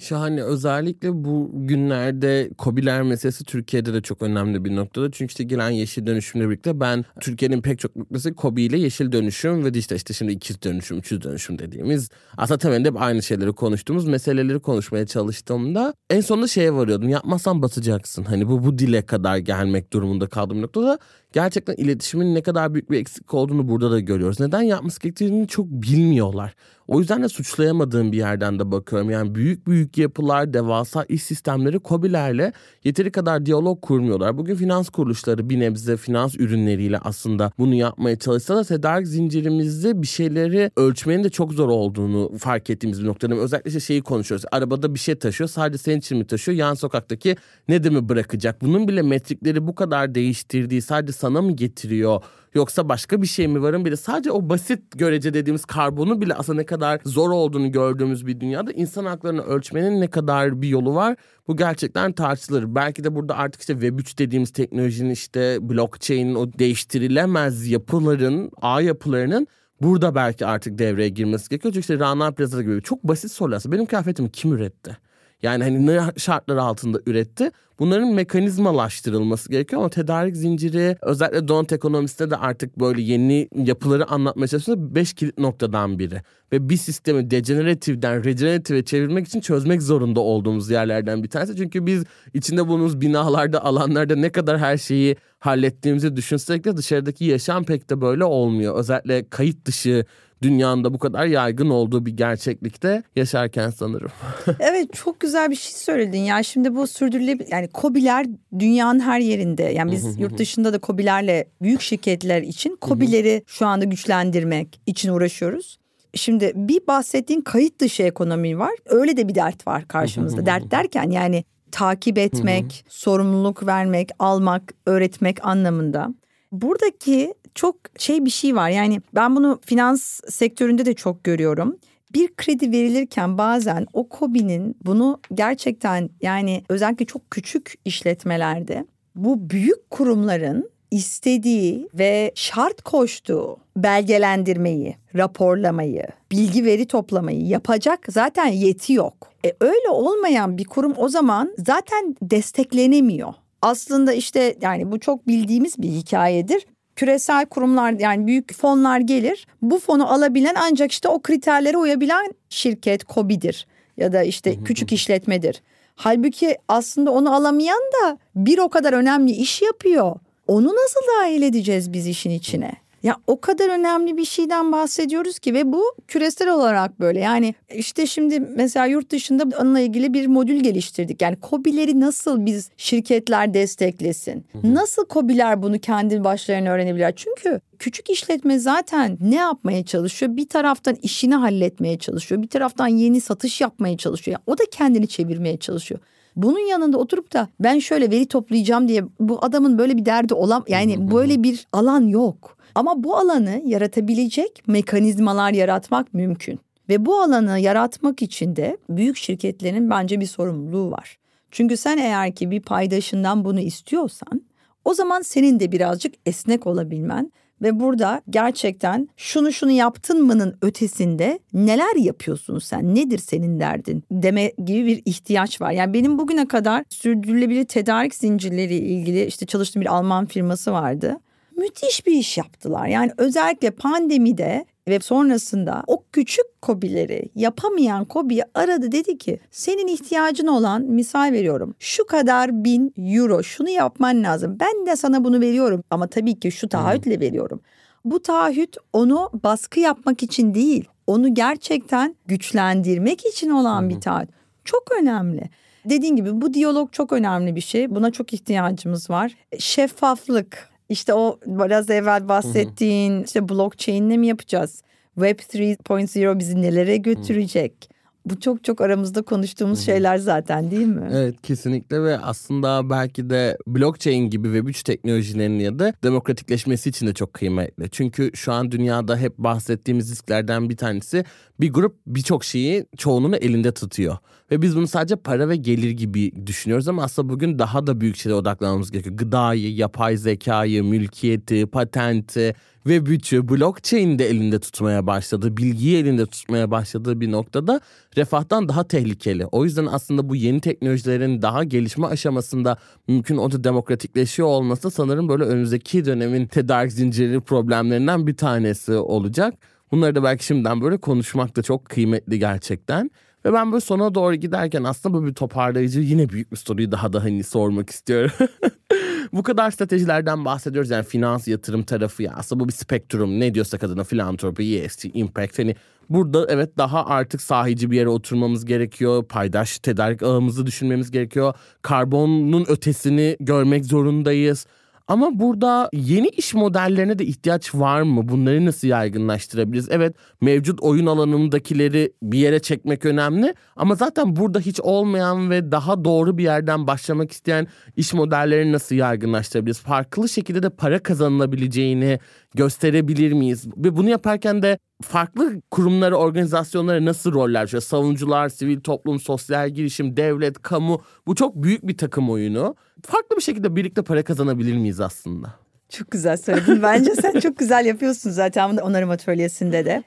A: Şahane özellikle bu günlerde kobiler meselesi Türkiye'de de çok önemli bir noktada. Çünkü işte gelen yeşil dönüşümle birlikte ben Türkiye'nin pek çok noktası kobi ile yeşil dönüşüm ve işte işte şimdi ikiz dönüşüm, üçüz dönüşüm dediğimiz aslında temelinde hep aynı şeyleri konuştuğumuz meseleleri konuşmaya çalıştığımda en sonunda şeye varıyordum. Yapmazsan batacaksın. Hani bu bu dile kadar gelmek durumunda kaldığım noktada gerçekten iletişimin ne kadar büyük bir eksik olduğunu burada da görüyoruz. Neden yapması gerektiğini çok bilmiyorlar. O yüzden de suçlayamadığım bir yerden de bakıyorum. Yani büyük büyük yapılar, devasa iş sistemleri COBİ'lerle yeteri kadar diyalog kurmuyorlar. Bugün finans kuruluşları bir nebze finans ürünleriyle aslında bunu yapmaya çalışsa da tedarik zincirimizde bir şeyleri ölçmenin de çok zor olduğunu fark ettiğimiz bir noktada. Özellikle işte şeyi konuşuyoruz. Arabada bir şey taşıyor. Sadece senin için mi taşıyor? Yan sokaktaki ne de mi bırakacak? Bunun bile metrikleri bu kadar değiştirdiği sadece sana mı getiriyor Yoksa başka bir şey mi varın bile sadece o basit görece dediğimiz karbonu bile aslında ne kadar zor olduğunu gördüğümüz bir dünyada insan haklarını ölçmenin ne kadar bir yolu var bu gerçekten tartışılır. Belki de burada artık işte Web3 dediğimiz teknolojinin işte blockchain'in o değiştirilemez yapıların, ağ yapılarının burada belki artık devreye girmesi gerekiyor. Çünkü işte Rana Plaza gibi çok basit sorular. Benim kıyafetimi kim üretti? Yani hani ne şartlar altında üretti? Bunların mekanizmalaştırılması gerekiyor ama tedarik zinciri özellikle donut ekonomisinde de artık böyle yeni yapıları anlatmaya çalışıyor. Beş kilit noktadan biri. Ve bir sistemi degeneratiften regenerative'e çevirmek için çözmek zorunda olduğumuz yerlerden bir tanesi. Çünkü biz içinde bulunduğumuz binalarda, alanlarda ne kadar her şeyi hallettiğimizi düşünsek de dışarıdaki yaşam pek de böyle olmuyor. Özellikle kayıt dışı dünyanın da bu kadar yaygın olduğu bir gerçeklikte yaşarken sanırım. [laughs]
B: evet çok güzel bir şey söyledin ya şimdi bu sürdürülebilir yani kobiler dünyanın her yerinde yani biz yurt dışında da kobilerle büyük şirketler için kobileri şu anda güçlendirmek için uğraşıyoruz. Şimdi bir bahsettiğin kayıt dışı ekonomi var. Öyle de bir dert var karşımızda. dert derken yani takip etmek, sorumluluk vermek, almak, öğretmek anlamında. Buradaki çok şey bir şey var. Yani ben bunu finans sektöründe de çok görüyorum. Bir kredi verilirken bazen o KOBİ'nin bunu gerçekten yani özellikle çok küçük işletmelerde bu büyük kurumların istediği ve şart koştuğu belgelendirmeyi, raporlamayı, bilgi veri toplamayı yapacak zaten yeti yok. E öyle olmayan bir kurum o zaman zaten desteklenemiyor. Aslında işte yani bu çok bildiğimiz bir hikayedir küresel kurumlar yani büyük fonlar gelir. Bu fonu alabilen ancak işte o kriterlere uyabilen şirket KOBİ'dir ya da işte küçük işletmedir. Halbuki aslında onu alamayan da bir o kadar önemli iş yapıyor. Onu nasıl dahil edeceğiz biz işin içine? Ya o kadar önemli bir şeyden bahsediyoruz ki ve bu küresel olarak böyle. Yani işte şimdi mesela yurt dışında onunla ilgili bir modül geliştirdik. Yani kobileri nasıl biz şirketler desteklesin? Nasıl kobiler bunu kendi başlarına öğrenebilirler? Çünkü küçük işletme zaten ne yapmaya çalışıyor? Bir taraftan işini halletmeye çalışıyor. Bir taraftan yeni satış yapmaya çalışıyor. o da kendini çevirmeye çalışıyor. Bunun yanında oturup da ben şöyle veri toplayacağım diye bu adamın böyle bir derdi olan yani böyle bir alan yok. Ama bu alanı yaratabilecek mekanizmalar yaratmak mümkün. Ve bu alanı yaratmak için de büyük şirketlerin bence bir sorumluluğu var. Çünkü sen eğer ki bir paydaşından bunu istiyorsan o zaman senin de birazcık esnek olabilmen ve burada gerçekten şunu şunu yaptın mı'nın ötesinde neler yapıyorsun sen nedir senin derdin deme gibi bir ihtiyaç var. Yani benim bugüne kadar sürdürülebilir tedarik zincirleri ilgili işte çalıştığım bir Alman firması vardı müthiş bir iş yaptılar. Yani özellikle pandemide ve sonrasında o küçük kobileri yapamayan kobiyi aradı dedi ki senin ihtiyacın olan misal veriyorum şu kadar bin euro şunu yapman lazım ben de sana bunu veriyorum ama tabii ki şu taahhütle veriyorum. Bu taahhüt onu baskı yapmak için değil onu gerçekten güçlendirmek için olan bir taahhüt çok önemli. Dediğin gibi bu diyalog çok önemli bir şey. Buna çok ihtiyacımız var. Şeffaflık, işte o biraz evvel bahsettiğin işte blockchain'le mi yapacağız? Web 3.0 bizi nelere götürecek? Bu çok çok aramızda konuştuğumuz şeyler zaten değil mi?
A: Evet kesinlikle ve aslında belki de blockchain gibi Web3 teknolojilerinin ya da demokratikleşmesi için de çok kıymetli. Çünkü şu an dünyada hep bahsettiğimiz risklerden bir tanesi bir grup birçok şeyi çoğunluğunu elinde tutuyor. Ve biz bunu sadece para ve gelir gibi düşünüyoruz ama aslında bugün daha da büyük şeylere odaklanmamız gerekiyor. Gıdayı, yapay zekayı, mülkiyeti, patenti ve bütçe blockchain'i de elinde tutmaya başladı. Bilgiyi elinde tutmaya başladığı bir noktada refahtan daha tehlikeli. O yüzden aslında bu yeni teknolojilerin daha gelişme aşamasında mümkün olunca demokratikleşiyor olması sanırım böyle önümüzdeki dönemin tedarik zinciri problemlerinden bir tanesi olacak. Bunları da belki şimdiden böyle konuşmak da çok kıymetli gerçekten. Ve ben böyle sona doğru giderken aslında böyle bir toparlayıcı yine büyük bir soruyu daha da hani sormak istiyorum. [laughs] bu kadar stratejilerden bahsediyoruz yani finans yatırım tarafı ya aslında bu bir spektrum ne diyorsak adına filantropi, ESG, impact hani burada evet daha artık sahici bir yere oturmamız gerekiyor. Paydaş tedarik ağımızı düşünmemiz gerekiyor. Karbonun ötesini görmek zorundayız. Ama burada yeni iş modellerine de ihtiyaç var mı? Bunları nasıl yaygınlaştırabiliriz? Evet mevcut oyun alanındakileri bir yere çekmek önemli ama zaten burada hiç olmayan ve daha doğru bir yerden başlamak isteyen iş modellerini nasıl yaygınlaştırabiliriz? Farklı şekilde de para kazanılabileceğini gösterebilir miyiz? Ve bunu yaparken de farklı kurumlara, organizasyonlara nasıl roller düşüyor? Savunucular, sivil toplum, sosyal girişim, devlet, kamu bu çok büyük bir takım oyunu. Farklı bir şekilde birlikte para kazanabilir miyiz aslında?
B: Çok güzel söyledin. Bence sen çok güzel yapıyorsun zaten onarım atölyesinde de.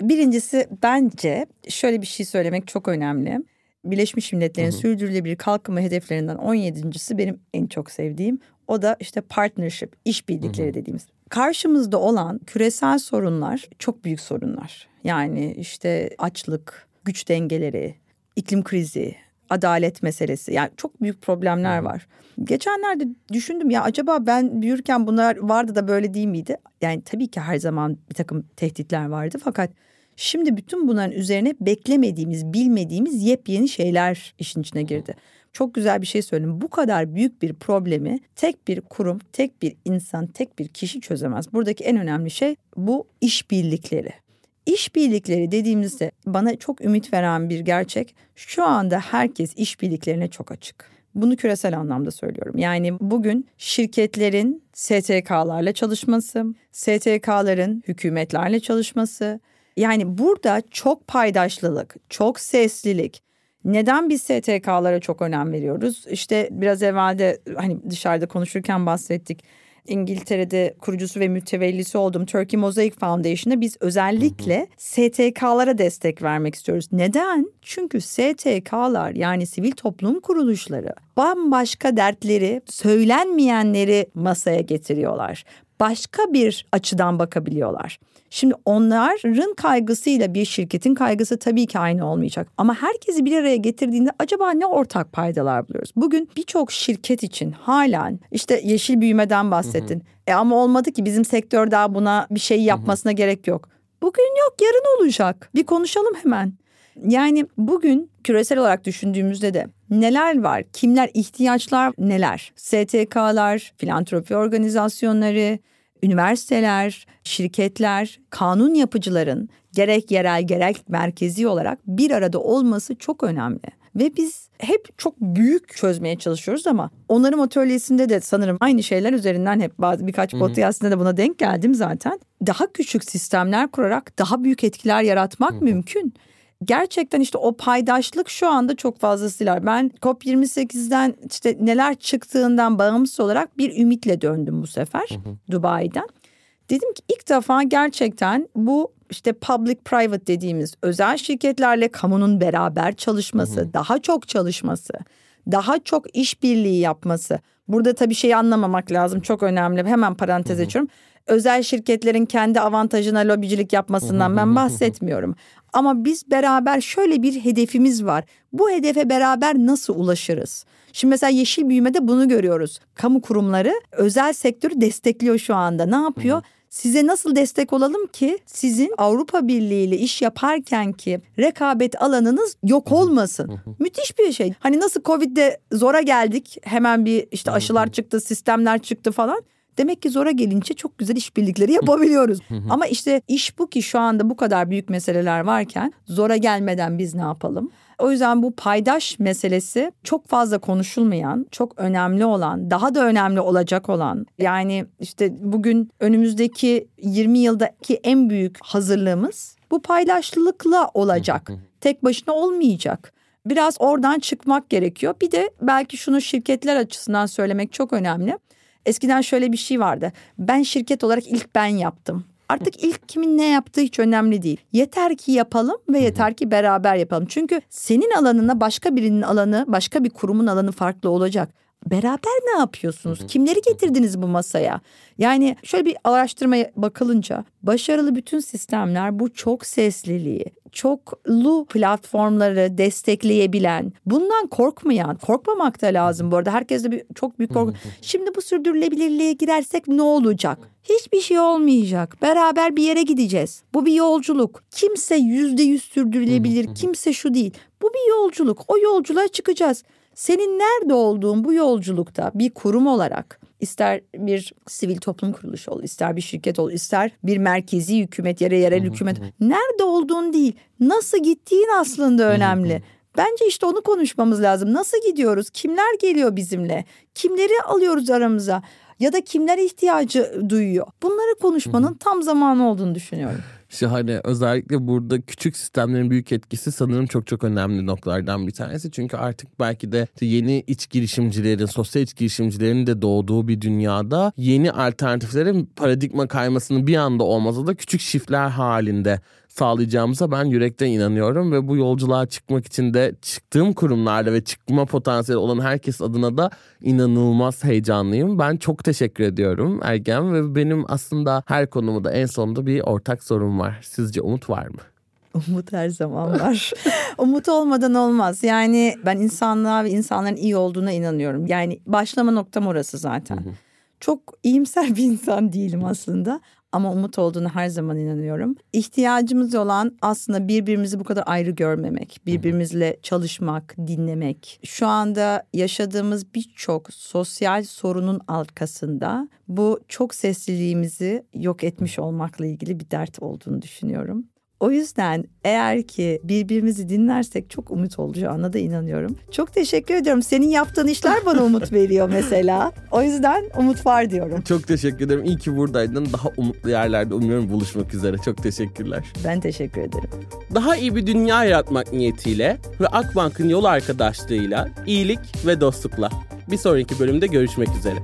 B: Birincisi bence şöyle bir şey söylemek çok önemli. Birleşmiş Milletler'in hı hı. sürdürülebilir kalkınma hedeflerinden 17.si benim en çok sevdiğim. O da işte partnership, işbirlikleri dediğimiz. Karşımızda olan küresel sorunlar çok büyük sorunlar. Yani işte açlık, güç dengeleri, iklim krizi, adalet meselesi. Yani çok büyük problemler var. Geçenlerde düşündüm ya acaba ben büyürken bunlar vardı da böyle değil miydi? Yani tabii ki her zaman bir takım tehditler vardı fakat şimdi bütün bunların üzerine beklemediğimiz, bilmediğimiz yepyeni şeyler işin içine girdi. Çok güzel bir şey söyledim. Bu kadar büyük bir problemi tek bir kurum, tek bir insan, tek bir kişi çözemez. Buradaki en önemli şey bu işbirlikleri. İşbirlikleri dediğimizde bana çok ümit veren bir gerçek şu anda herkes işbirliklerine çok açık. Bunu küresel anlamda söylüyorum. Yani bugün şirketlerin STK'larla çalışması, STK'ların hükümetlerle çalışması. Yani burada çok paydaşlılık, çok seslilik, neden biz STK'lara çok önem veriyoruz? İşte biraz evvel de hani dışarıda konuşurken bahsettik. İngiltere'de kurucusu ve mütevellisi olduğum Turkey Mosaic Foundation'da biz özellikle STK'lara destek vermek istiyoruz. Neden? Çünkü STK'lar yani sivil toplum kuruluşları bambaşka dertleri, söylenmeyenleri masaya getiriyorlar. Başka bir açıdan bakabiliyorlar. Şimdi onların kaygısıyla bir şirketin kaygısı tabii ki aynı olmayacak. Ama herkesi bir araya getirdiğinde acaba ne ortak paydalar buluyoruz? Bugün birçok şirket için halen işte yeşil büyümeden bahsettin. Hı hı. E ama olmadı ki bizim sektör daha buna bir şey yapmasına hı hı. gerek yok. Bugün yok yarın olacak. Bir konuşalım hemen. Yani bugün küresel olarak düşündüğümüzde de neler var? Kimler ihtiyaçlar neler? STK'lar, filantropi organizasyonları, üniversiteler, şirketler, kanun yapıcıların gerek yerel gerek merkezi olarak bir arada olması çok önemli. Ve biz hep çok büyük çözmeye çalışıyoruz ama onarım atölyesinde de sanırım aynı şeyler üzerinden hep bazı birkaç podcastinde de buna denk geldim zaten. Daha küçük sistemler kurarak daha büyük etkiler yaratmak mümkün gerçekten işte o paydaşlık şu anda çok fazlasıyla. Ben COP28'den işte neler çıktığından bağımsız olarak bir ümitle döndüm bu sefer hı hı. Dubai'den. Dedim ki ilk defa gerçekten bu işte public private dediğimiz özel şirketlerle kamunun beraber çalışması, hı hı. daha çok çalışması, daha çok işbirliği yapması. Burada tabii şeyi anlamamak lazım çok önemli. Hemen parantez hı hı. açıyorum özel şirketlerin kendi avantajına lobicilik yapmasından ben [laughs] bahsetmiyorum. Ama biz beraber şöyle bir hedefimiz var. Bu hedefe beraber nasıl ulaşırız? Şimdi mesela yeşil büyümede bunu görüyoruz. Kamu kurumları özel sektörü destekliyor şu anda. Ne yapıyor? Size nasıl destek olalım ki sizin Avrupa Birliği ile iş yaparken ki rekabet alanınız yok olmasın. Müthiş bir şey. Hani nasıl Covid'de zora geldik. Hemen bir işte aşılar çıktı, sistemler çıktı falan. Demek ki zora gelince çok güzel işbirlikleri yapabiliyoruz. Ama işte iş bu ki şu anda bu kadar büyük meseleler varken zora gelmeden biz ne yapalım? O yüzden bu paydaş meselesi çok fazla konuşulmayan, çok önemli olan, daha da önemli olacak olan. Yani işte bugün önümüzdeki 20 yıldaki en büyük hazırlığımız bu paydaşlılıkla olacak. Tek başına olmayacak. Biraz oradan çıkmak gerekiyor. Bir de belki şunu şirketler açısından söylemek çok önemli. Eskiden şöyle bir şey vardı. Ben şirket olarak ilk ben yaptım. Artık ilk kimin ne yaptığı hiç önemli değil. Yeter ki yapalım ve yeter ki beraber yapalım. Çünkü senin alanına başka birinin alanı, başka bir kurumun alanı farklı olacak. Beraber ne yapıyorsunuz? Kimleri getirdiniz bu masaya? Yani şöyle bir araştırmaya bakılınca başarılı bütün sistemler bu çok sesliliği, çoklu platformları destekleyebilen, bundan korkmayan, korkmamak da lazım bu arada. Herkes de bir, çok büyük korku. Şimdi bu sürdürülebilirliğe girersek ne olacak? Hiçbir şey olmayacak. Beraber bir yere gideceğiz. Bu bir yolculuk. Kimse yüzde yüz sürdürülebilir. Kimse şu değil. Bu bir yolculuk. O yolculuğa çıkacağız. Senin nerede olduğun bu yolculukta bir kurum olarak ister bir sivil toplum kuruluşu ol, ister bir şirket ol, ister bir merkezi hükümet, yere yerel hükümet. Nerede olduğun değil, nasıl gittiğin aslında önemli. Bence işte onu konuşmamız lazım. Nasıl gidiyoruz? Kimler geliyor bizimle? Kimleri alıyoruz aramıza? Ya da kimler ihtiyacı duyuyor? Bunları konuşmanın tam zamanı olduğunu düşünüyorum.
A: Şahane. Özellikle burada küçük sistemlerin büyük etkisi sanırım çok çok önemli noktalardan bir tanesi. Çünkü artık belki de yeni iç girişimcilerin, sosyal iç girişimcilerin de doğduğu bir dünyada yeni alternatiflerin paradigma kaymasının bir anda olmasa da küçük şifler halinde sağlayacağımıza ben yürekten inanıyorum ve bu yolculuğa çıkmak için de çıktığım kurumlarda ve çıkma potansiyeli olan herkes adına da inanılmaz heyecanlıyım. Ben çok teşekkür ediyorum Ergen ve benim aslında her konumu da en sonunda bir ortak sorun var. Sizce umut var mı?
B: Umut her zaman var. [laughs] Umut olmadan olmaz. Yani ben insanlığa ve insanların iyi olduğuna inanıyorum. Yani başlama noktam orası zaten. Çok iyimser bir insan değilim aslında ama umut olduğunu her zaman inanıyorum. İhtiyacımız olan aslında birbirimizi bu kadar ayrı görmemek, birbirimizle çalışmak, dinlemek. Şu anda yaşadığımız birçok sosyal sorunun arkasında bu çok sesliliğimizi yok etmiş olmakla ilgili bir dert olduğunu düşünüyorum. O yüzden eğer ki birbirimizi dinlersek çok umut olacağına da inanıyorum. Çok teşekkür ediyorum. Senin yaptığın işler bana umut veriyor mesela. O yüzden umut var diyorum.
A: Çok teşekkür ederim. İyi ki buradaydın. Daha umutlu yerlerde umuyorum buluşmak üzere. Çok teşekkürler.
B: Ben teşekkür ederim.
A: Daha iyi bir dünya yaratmak niyetiyle ve Akbank'ın yol arkadaşlığıyla iyilik ve dostlukla. Bir sonraki bölümde görüşmek üzere.